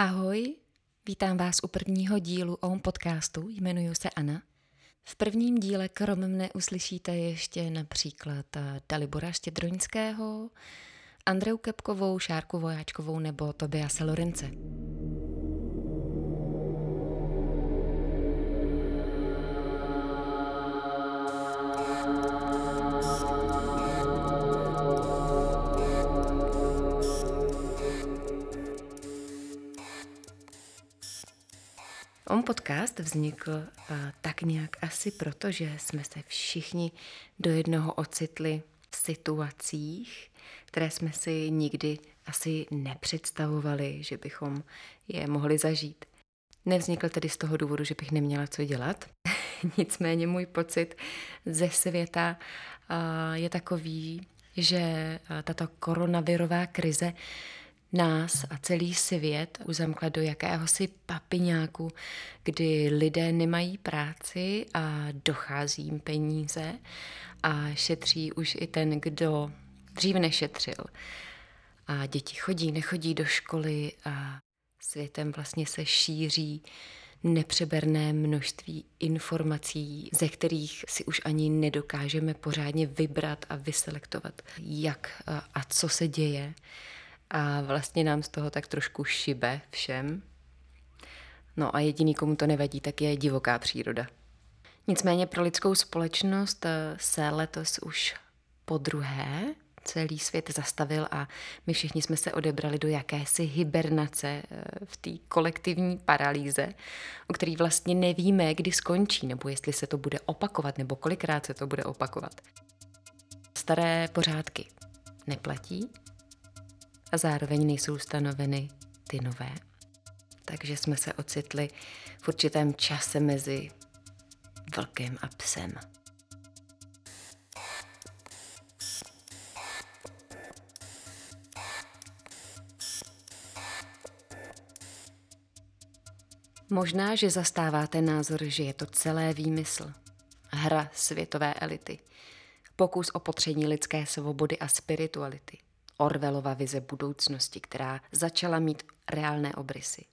Ahoj, vítám vás u prvního dílu OM podcastu, jmenuji se Anna. V prvním díle krom mne uslyšíte ještě například eh, Dalibora Štědroňského, Andreu Kepkovou, Šárku Vojáčkovou nebo Tobiase Lorence. On podcast vznikl uh, tak nějak asi proto, že jsme se všichni do jednoho ocitli v situacích, které jsme si nikdy asi nepředstavovali, že bychom je mohli zažít. Nevznikl tedy z toho důvodu, že bych neměla co dělat. Nicméně můj pocit ze světa uh, je takový, že uh, tato koronavirová krize nás a celý svět uzamkla do jakéhosi papiňáku, kdy lidé nemají práci a dochází jim peníze a šetří už i ten, kdo dřív nešetřil. A děti chodí, nechodí do školy a světem vlastně se šíří nepřeberné množství informací, ze kterých si už ani nedokážeme pořádně vybrat a vyselektovat, jak a co se děje a vlastně nám z toho tak trošku šibe všem. No a jediný, komu to nevadí, tak je divoká příroda. Nicméně pro lidskou společnost eh, se letos už po druhé celý svět zastavil a my všichni jsme se odebrali do jakési hibernace eh, v té kolektivní paralýze, o který vlastně nevíme, kdy skončí, nebo jestli se to bude opakovat, nebo kolikrát se to bude opakovat. Staré pořádky neplatí, a zároveň nejsou stanoveny ty nové. Takže jsme se ocitli v určitém čase mezi vlkem a psem. Možná, že zastáváte názor, že je to celé výmysl, hra světové elity, pokus o potření lidské svobody a spirituality – Orwellova vize budoucnosti, která začala mít reálné obrysy.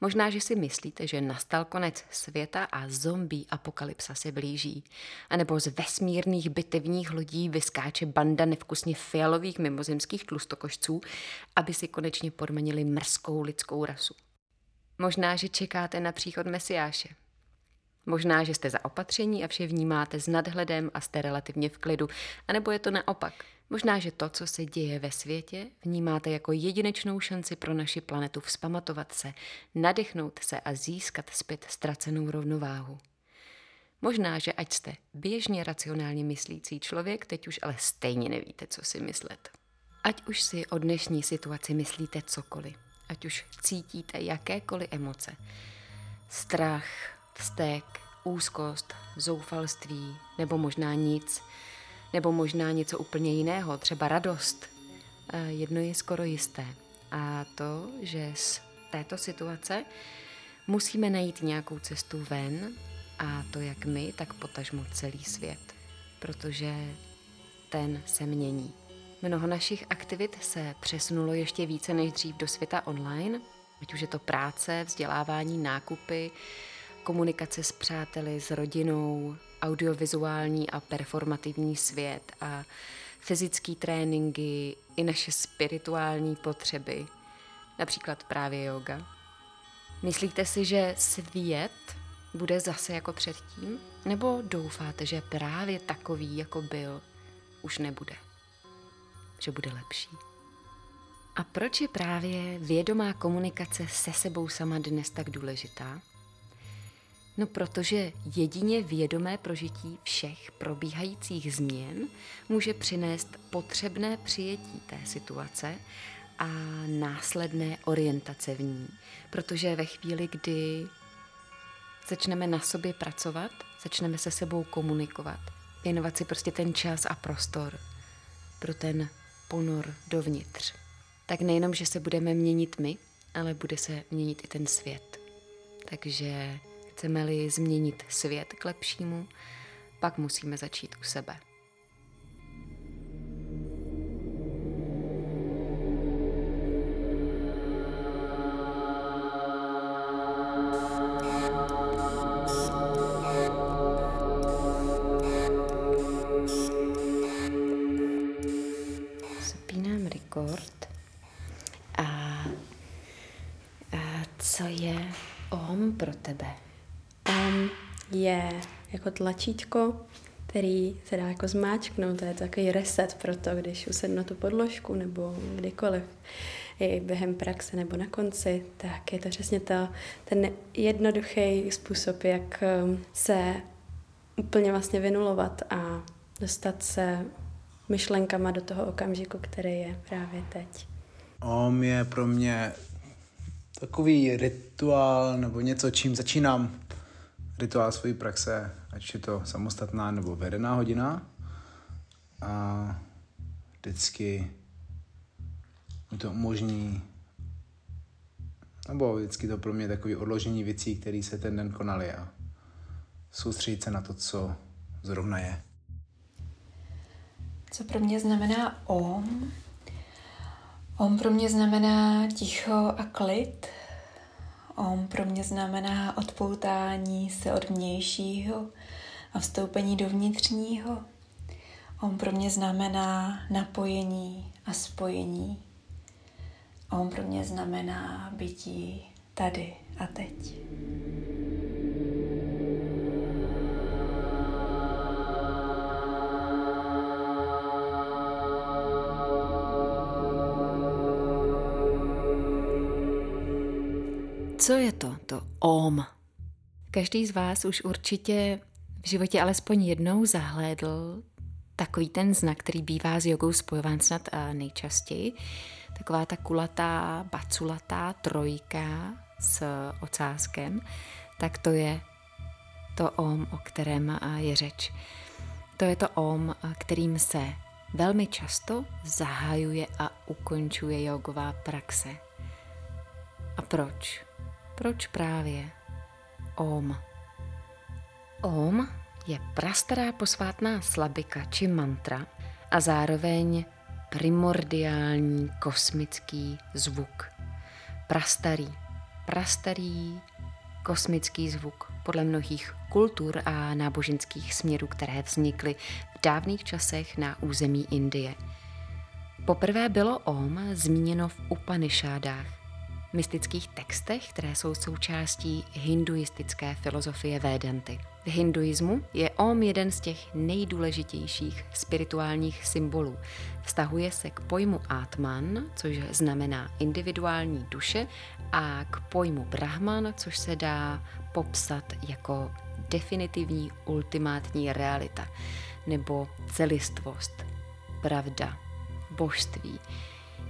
Možná, že si myslíte, že nastal konec světa a zombie apokalypsa se blíží. A nebo z vesmírných bitevních lodí vyskáče banda nevkusně fialových mimozemských tlustokošců, aby si konečně podmanili mrzkou lidskou rasu. Možná, že čekáte na příchod Mesiáše. Možná, že jste za opatření a vše vnímáte s nadhledem a jste relativně v klidu, anebo je to naopak – Možná, že to, co se děje ve světě, vnímáte jako jedinečnou šanci pro naši planetu vzpamatovat se, nadechnout se a získat zpět ztracenou rovnováhu. Možná, že ať jste běžně racionálně myslící člověk, teď už ale stejně nevíte, co si myslet. Ať už si o dnešní situaci myslíte cokoliv, ať už cítíte jakékoliv emoce, strach, vztek, úzkost, zoufalství nebo možná nic – nebo možná něco úplně jiného, třeba radost. Jedno je skoro jisté. A to, že z této situace musíme najít nějakou cestu ven, a to jak my, tak potažmo celý svět. Protože ten se mění. Mnoho našich aktivit se přesunulo ještě více než dřív do světa online, ať už je to práce, vzdělávání, nákupy, komunikace s přáteli, s rodinou, audiovizuální a performativní svět a fyzické tréninky i naše spirituální potřeby, například právě yoga. Myslíte si, že svět bude zase jako předtím? Nebo doufáte, že právě takový, jako byl, už nebude? Že bude lepší? A proč je právě vědomá komunikace se sebou sama dnes tak důležitá? No protože jedině vědomé prožití všech probíhajících změn může přinést potřebné přijetí té situace a následné orientace v ní. Protože ve chvíli, kdy začneme na sobě pracovat, začneme se sebou komunikovat, věnovat si prostě ten čas a prostor pro ten ponor dovnitř, tak nejenom, že se budeme měnit my, ale bude se měnit i ten svět. Takže Chceme-li změnit svět k lepšímu, pak musíme začít u sebe. Rekord a, co je OM pro tebe? Je jako tlačítko, který se dá jako zmáčknout, to je takový reset pro to, když usednu na tu podložku nebo kdykoliv i během praxe nebo na konci, tak je to přesně to, ten jednoduchý způsob, jak um, se úplně vlastně vynulovat a dostat se myšlenkama do toho okamžiku, který je právě teď. OM je pro mě takový rituál nebo něco, čím začínám rituál své praxe, ať je to samostatná nebo vedená hodina. A vždycky mi to umožní, nebo vždycky to pro mě takový odložení věcí, které se ten den konaly a soustředit se na to, co zrovna je. Co pro mě znamená OM? OM pro mě znamená ticho a klid. OM pro mě znamená odpoutání se od vnějšího a vstoupení do vnitřního. OM pro mě znamená napojení a spojení. OM pro mě znamená bytí tady a teď. Co je to, to OM? Každý z vás už určitě v životě alespoň jednou zahlédl takový ten znak, který bývá s jogou spojován snad nejčastěji. Taková ta kulatá, baculatá trojka s ocáskem, tak to je to OM, o kterém je řeč. To je to OM, kterým se velmi často zahajuje a ukončuje jogová praxe. A proč? Proč právě Om? Om je prastará posvátná slabika či mantra a zároveň primordiální kosmický zvuk. Prastarý, prastarý kosmický zvuk podle mnohých kultur a náboženských směrů, které vznikly v dávných časech na území Indie. Poprvé bylo Om zmíněno v Upanishádách, mystických textech, které jsou součástí hinduistické filozofie Védanty. V hinduismu je Om jeden z těch nejdůležitějších spirituálních symbolů. Vztahuje se k pojmu Atman, což znamená individuální duše, a k pojmu Brahman, což se dá popsat jako definitivní ultimátní realita nebo celistvost, pravda, božství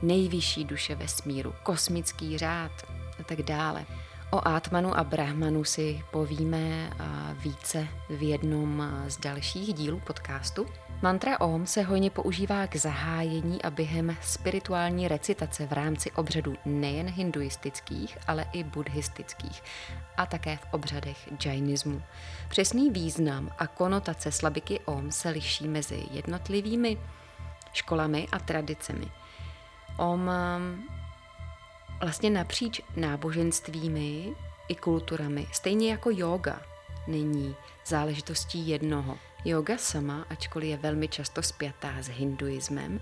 nejvyšší duše vesmíru, kosmický řád a tak dále. O Atmanu a Brahmanu si povíme více v jednom z dalších dílů podcastu. Mantra Om se hojně používá k zahájení a během spirituální recitace v rámci obřadů nejen hinduistických, ale i buddhistických a také v obřadech džajnismu. Přesný význam a konotace slabiky Om se liší mezi jednotlivými školami a tradicemi – Om vlastně napříč náboženstvími i kulturami, stejně jako yoga, není záležitostí jednoho. Yoga sama, ačkoliv je velmi často spjatá s hinduismem,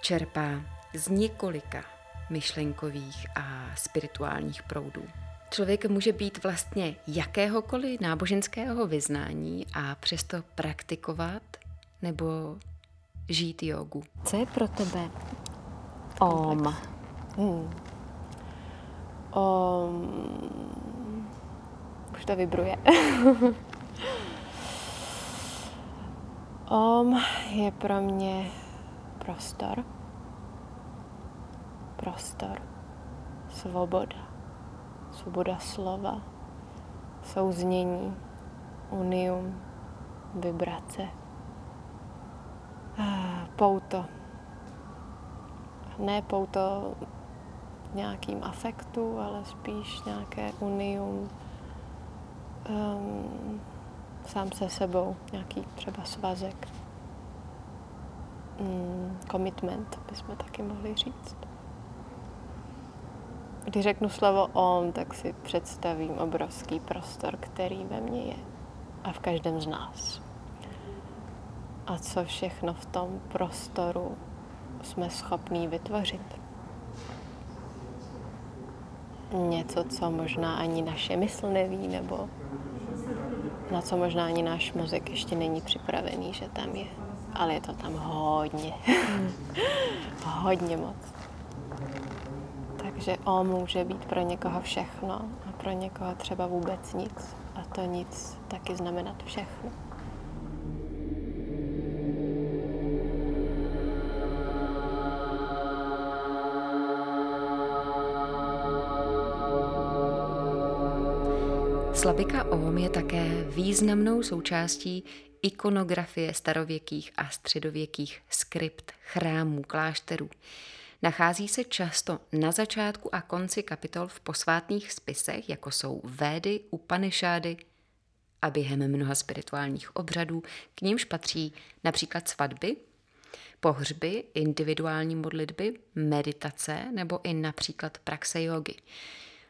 čerpá z několika myšlenkových a spirituálních proudů. Člověk může být vlastně jakéhokoliv náboženského vyznání a přesto praktikovat nebo žít jogu. Co je pro tebe Om. Hmm. Om. Už to vibruje. Om je pro mě prostor. Prostor. Svoboda. Svoboda slova. Souznění. Unium. Vibrace. Pouto ne pouto nějakým afektu, ale spíš nějaké unium um, sám se sebou, nějaký třeba svazek, um, commitment, bychom taky mohli říct. Když řeknu slovo on, tak si představím obrovský prostor, který ve mně je a v každém z nás. A co všechno v tom prostoru jsme schopní vytvořit. něco, co možná ani naše mysl neví, nebo na co možná ani náš mozek ještě není připravený, že tam je. Ale je to tam hodně. hodně moc. Takže O může být pro někoho všechno a pro někoho třeba vůbec nic. A to nic taky znamenat všechno. Slabika Om je také významnou součástí ikonografie starověkých a středověkých skript, chrámů, klášterů. Nachází se často na začátku a konci kapitol v posvátných spisech, jako jsou Védy, Upanishady a během mnoha spirituálních obřadů, k nímž patří například svatby, pohřby, individuální modlitby, meditace nebo i například praxe jogy.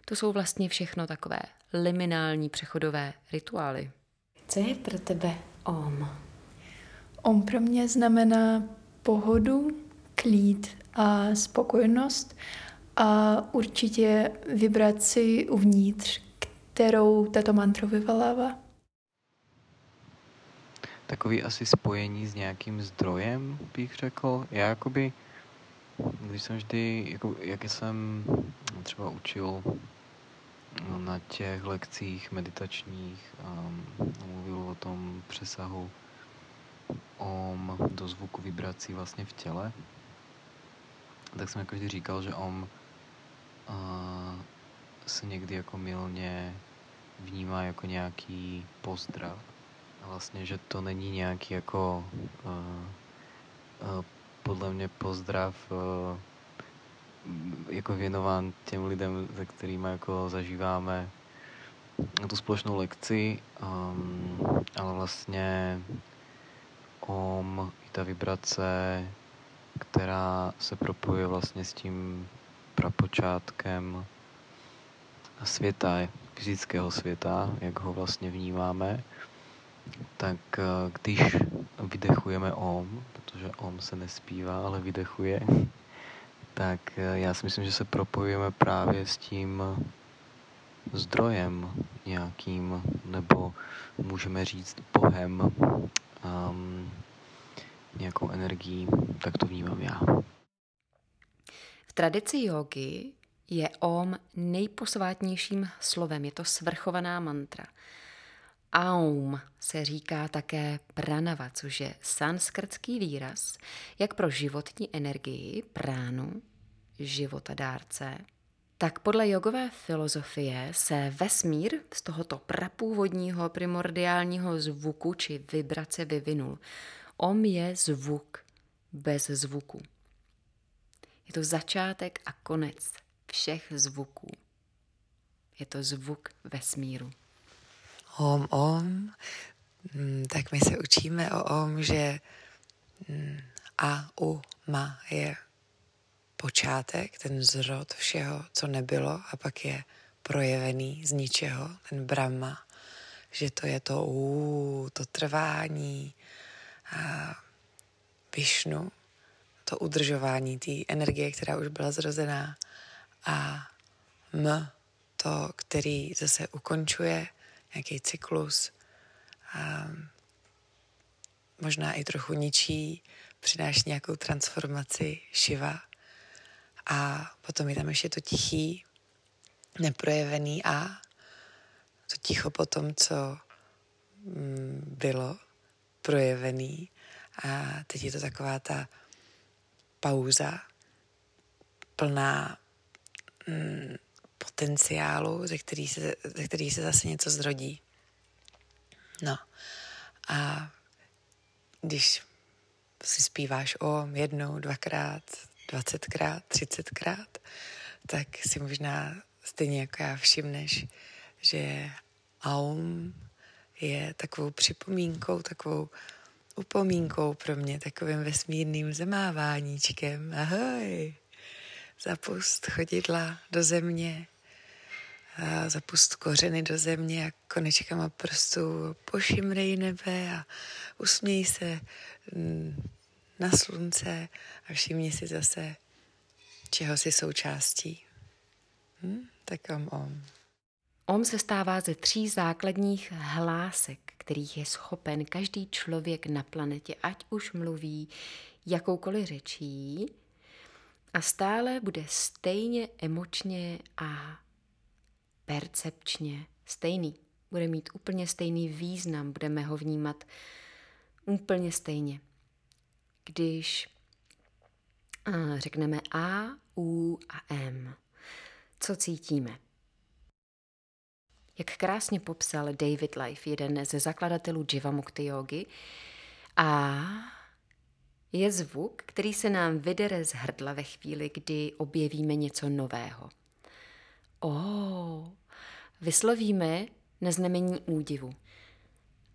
To jsou vlastně všechno takové liminální přechodové rituály. Co je pro tebe OM? OM pro mě znamená pohodu, klid a spokojenost a určitě vibraci uvnitř, kterou tato mantra vyvolává. Takový asi spojení s nějakým zdrojem, bych řekl. Já jakoby, když jsem vždy, jako, jak jsem třeba učil na těch lekcích meditačních um, mluvil o tom přesahu om do zvuku vibrací vlastně v těle, tak jsem jako vždy říkal, že om uh, se někdy jako milně vnímá jako nějaký pozdrav. A vlastně, že to není nějaký jako uh, uh, podle mě pozdrav uh, jako věnován těm lidem, se kterými jako zažíváme tu společnou lekci, um, ale vlastně om i ta vibrace, která se propojuje vlastně s tím prapočátkem světa, fyzického světa, jak ho vlastně vnímáme, tak eh, když vydechujeme om, protože om se nespívá, ale vydechuje, tak eh, já si myslím, že se propojujeme právě s tím zdrojem nějakým, nebo můžeme říct Bohem, um, nějakou energií, tak to vnímám já. V tradici jogy je Om nejposvátnějším slovem, je to svrchovaná mantra. Aum se říká také pranava, což je sanskrtský výraz, jak pro životní energii, pránu, životadárce, tak podle jogové filozofie se vesmír z tohoto prapůvodního primordiálního zvuku či vibrace vyvinul. Om je zvuk bez zvuku. Je to začátek a konec všech zvuků. Je to zvuk vesmíru. Om, om, mm, tak my se učíme o om, že mm, a, u, ma je počátek, ten zrod všeho, co nebylo a pak je projevený z ničeho, ten Brahma, že to je to ú, to trvání, a Višnu, to udržování té energie, která už byla zrozená a M, to, který zase ukončuje nějaký cyklus, a možná i trochu ničí, přináší nějakou transformaci Shiva. A potom je tam ještě to tichý, neprojevený A, to ticho po tom, co mm, bylo projevený. A teď je to taková ta pauza plná mm, potenciálu, ze který, se, ze který se zase něco zrodí. No a když si zpíváš o jednou, dvakrát, dvacetkrát, třicetkrát, tak si možná stejně jako já všimneš, že aum je takovou připomínkou, takovou upomínkou pro mě, takovým vesmírným zemáváníčkem. Ahoj! Zapust chodidla do země, a zapust kořeny do země a konečkama prstů pošimrej nebe a usměj se mm, na slunce a všimni si zase, čeho jsi součástí. Hm? Tak om om. Om se stává ze tří základních hlásek, kterých je schopen každý člověk na planetě, ať už mluví jakoukoliv řečí, a stále bude stejně emočně a percepčně stejný. Bude mít úplně stejný význam, budeme ho vnímat úplně stejně. Když řekneme A, U a M, co cítíme? Jak krásně popsal David Life, jeden ze zakladatelů Jivamukti jogy, a je zvuk, který se nám vydere z hrdla ve chvíli, kdy objevíme něco nového. O, vyslovíme na znamení údivu.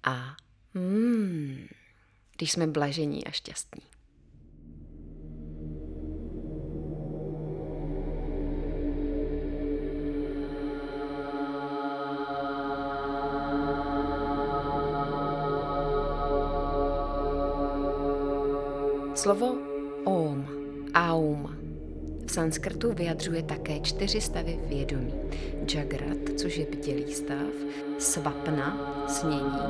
A mm, když jsme blažení a šťastní. Slovo Om, Aum v sanskrtu vyjadřuje také čtyři stavy vědomí. Jagrat, což je bdělý stav, svapna, snění,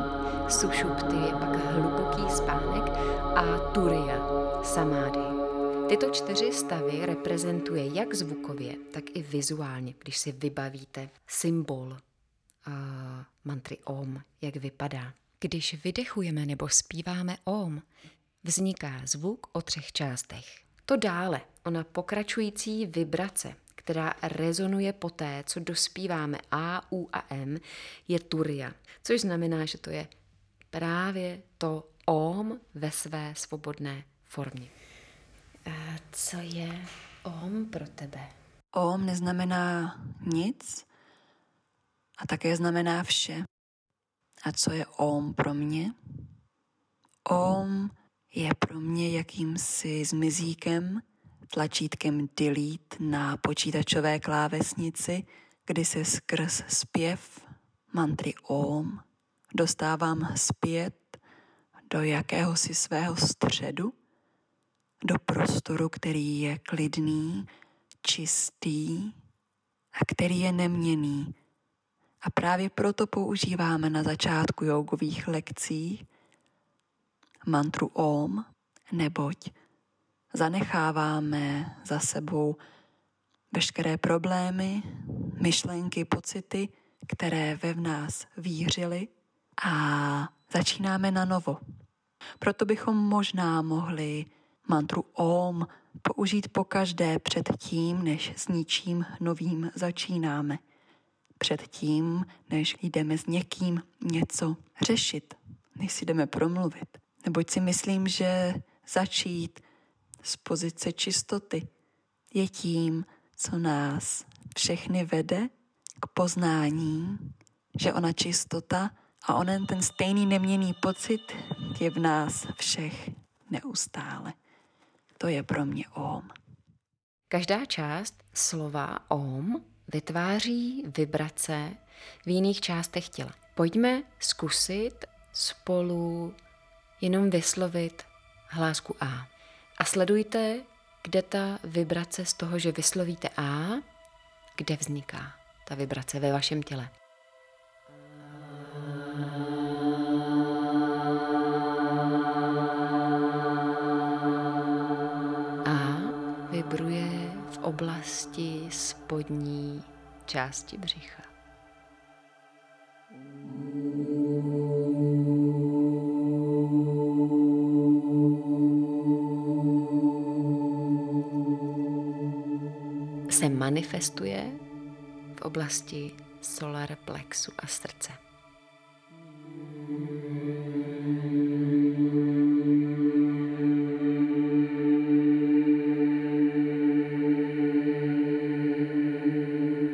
sušupty je pak hluboký spánek a turiya, samády. Tyto čtyři stavy reprezentuje jak zvukově, tak i vizuálně, když si vybavíte symbol uh, mantry Om, jak vypadá. Když vydechujeme nebo zpíváme Om, vzniká zvuk o třech částech. To dále, ona pokračující vibrace, která rezonuje poté, co dospíváme A, U a M, je turia, což znamená, že to je právě to OM ve své svobodné formě. A co je OM pro tebe? OM neznamená nic a také znamená vše. A co je OM pro mě? OM je pro mě jakýmsi zmizíkem, tlačítkem delete na počítačové klávesnici, kdy se skrz zpěv mantry OM dostávám zpět do jakéhosi svého středu, do prostoru, který je klidný, čistý a který je neměný. A právě proto používáme na začátku jogových lekcí mantru OM, neboť zanecháváme za sebou veškeré problémy, myšlenky, pocity, které ve v nás vířily a začínáme na novo. Proto bychom možná mohli mantru OM použít po každé před tím, než s ničím novým začínáme. Před tím, než jdeme s někým něco řešit, než si jdeme promluvit. Neboť si myslím, že začít z pozice čistoty je tím, co nás všechny vede k poznání, že ona čistota a onen ten stejný neměný pocit je v nás všech neustále. To je pro mě OM. Každá část slova OM vytváří vibrace v jiných částech těla. Pojďme zkusit spolu jenom vyslovit hlásku A. A sledujte, kde ta vibrace z toho, že vyslovíte A, kde vzniká ta vibrace ve vašem těle. A vibruje v oblasti spodní části břicha. Manifestuje v oblasti solar plexu a srdce.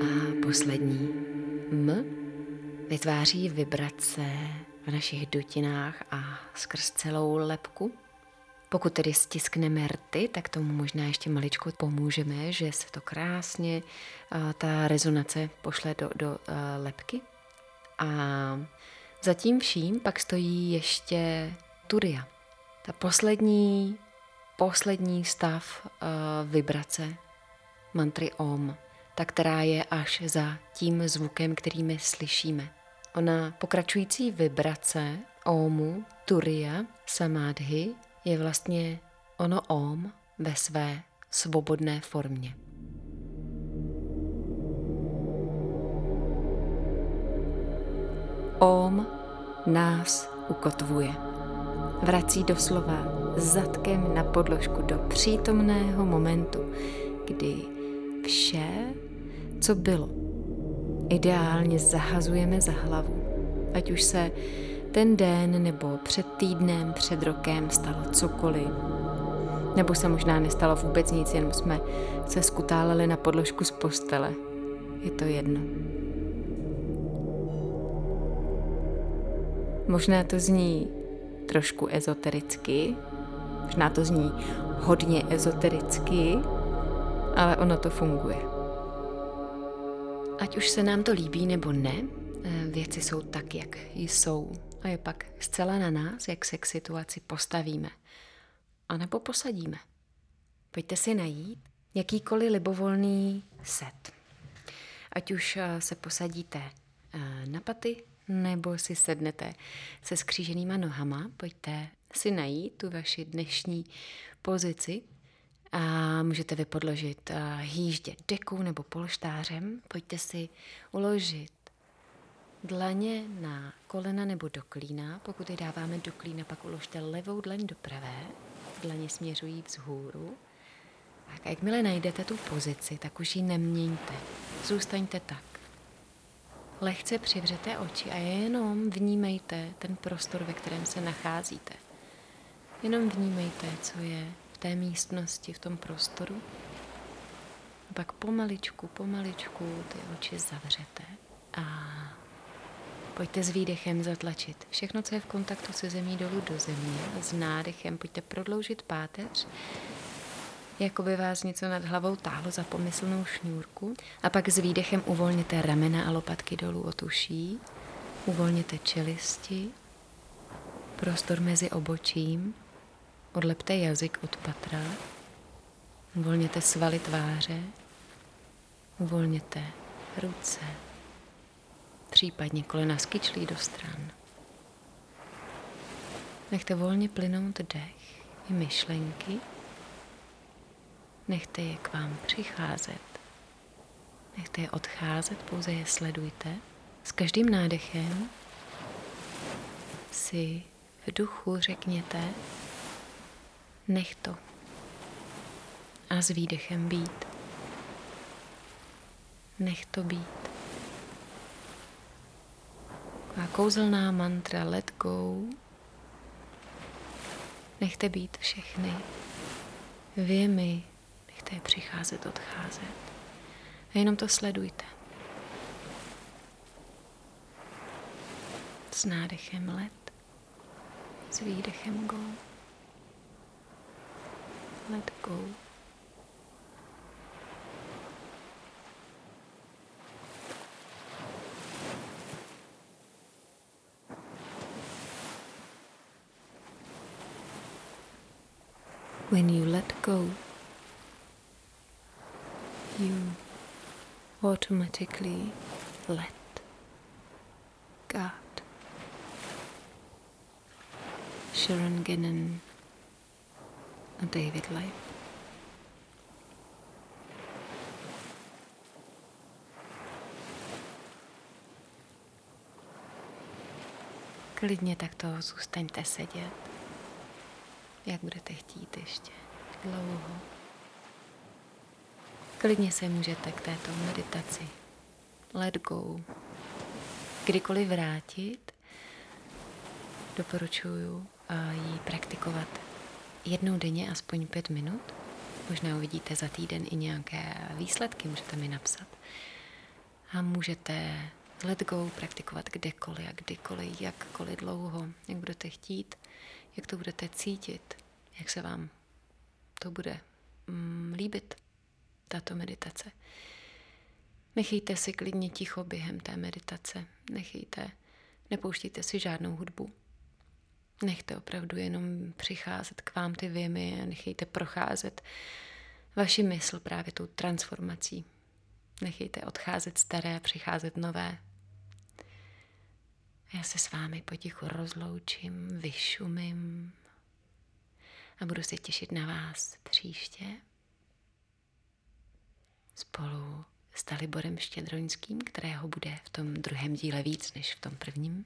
A poslední M vytváří vibrace v našich dutinách a skrz celou lepku pokud tedy stiskneme rty, tak tomu možná ještě maličko pomůžeme, že se to krásně, ta rezonace pošle do, do lepky. A zatím vším pak stojí ještě turia. Ta poslední, poslední stav vibrace mantry OM ta, která je až za tím zvukem, který my slyšíme. Ona pokračující vibrace ómu, turia, samádhy je vlastně ono óm ve své svobodné formě. Óm nás ukotvuje. Vrací doslova zadkem na podložku do přítomného momentu, kdy vše, co bylo, ideálně zahazujeme za hlavu. Ať už se ten den nebo před týdnem, před rokem stalo cokoliv. Nebo se možná nestalo vůbec nic, jenom jsme se skutáleli na podložku z postele. Je to jedno. Možná to zní trošku ezotericky, možná to zní hodně ezotericky, ale ono to funguje. Ať už se nám to líbí nebo ne, eh, věci jsou tak, jak jsou. A je pak zcela na nás, jak se k situaci postavíme. A nebo posadíme. Pojďte si najít jakýkoliv libovolný set. Ať už eh, se posadíte eh, na paty, nebo si sednete se skříženýma nohama, pojďte si najít tu vaši dnešní pozici a můžete vypodložit hýždě dekou nebo polštářem. Pojďte si uložit dlaně na kolena nebo do klína. Pokud je dáváme do klína, pak uložte levou dlaň do pravé. Dlaně směřují vzhůru. Tak a jakmile najdete tu pozici, tak už ji neměňte. Zůstaňte tak. Lehce přivřete oči a jenom vnímejte ten prostor, ve kterém se nacházíte. Jenom vnímejte, co je v té místnosti, v tom prostoru. A pak pomaličku, pomaličku ty oči zavřete a pojďte s výdechem zatlačit všechno, co je v kontaktu se zemí dolů do země. A s nádechem pojďte prodloužit páteř, jako by vás něco nad hlavou táhlo za pomyslnou šňůrku. A pak s výdechem uvolněte ramena a lopatky dolů od uší. Uvolněte čelisti, prostor mezi obočím, odlepte jazyk od patra, uvolněte svaly tváře, uvolněte ruce, případně kolena skyčlí do stran. Nechte volně plynout dech i myšlenky, Nechte je k vám přicházet. Nechte je odcházet, pouze je sledujte. S každým nádechem si v duchu řekněte, nech to. A s výdechem být. Nech to být. A kouzelná mantra let go. Nechte být všechny věmy, Nechte je přicházet, odcházet. A jenom to sledujte. S nádechem let, s výdechem go. Let go. When you let go, you automatically let God. Sharon Gannon a David Life. Klidně takto zůstaňte sedět, jak budete chtít ještě dlouho. Klidně se můžete k této meditaci let go kdykoliv vrátit. Doporučuji ji praktikovat jednou denně aspoň pět minut. Možná uvidíte za týden i nějaké výsledky, můžete mi napsat. A můžete let go praktikovat kdekoliv a kdykoliv, jakkoliv dlouho, jak budete chtít, jak to budete cítit, jak se vám to bude mm, líbit tato meditace. Nechejte si klidně ticho během té meditace. Nechejte, nepouštíte si žádnou hudbu. Nechte opravdu jenom přicházet k vám ty věmy a nechejte procházet vaši mysl právě tou transformací. Nechejte odcházet staré, přicházet nové. Já se s vámi potichu rozloučím, vyšumím a budu se těšit na vás příště spolu s Taliborem Štědroňským, kterého bude v tom druhém díle víc než v tom prvním.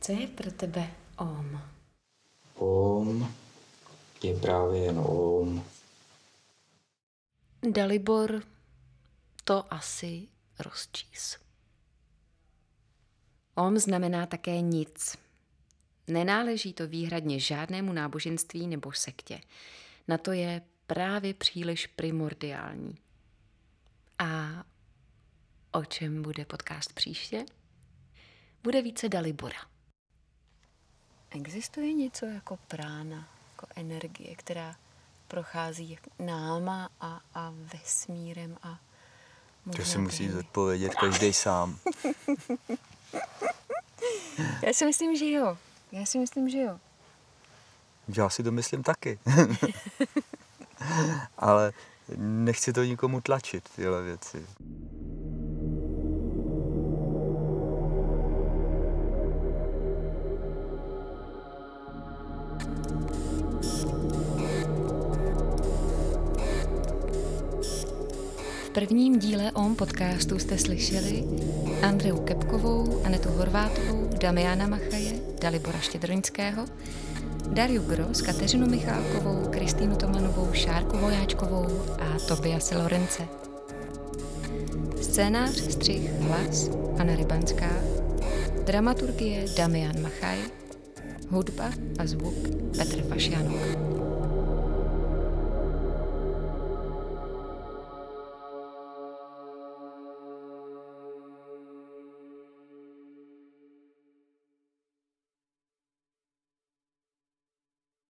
Co je pro tebe OM? OM je právě jen OM. Dalibor to asi rozčís. OM znamená také nic. Nenáleží to výhradně žádnému náboženství nebo sektě. Na to je právě příliš primordiální. A o čem bude podcast příště? Bude více Dalibora. Existuje něco jako prána, jako energie, která prochází náma a, a vesmírem a to si musí zodpovědět každý sám. Já si myslím, že jo. Já si myslím, že jo. Já si to myslím taky. Ale nechci to nikomu tlačit, tyhle věci. Prvním díle OM podcastu jste slyšeli Andreu Kepkovou, Anetu Horvátovou, Damiana Machaje, Dalibora Štědroňského, Dariu Gros, Kateřinu Michálkovou, Kristýnu Tomanovou, Šárku Vojáčkovou a Tobiase Lorence. Scénář, střih, hlas Anna Rybanská, dramaturgie Damian Machaj, hudba a zvuk Petr Fašianok.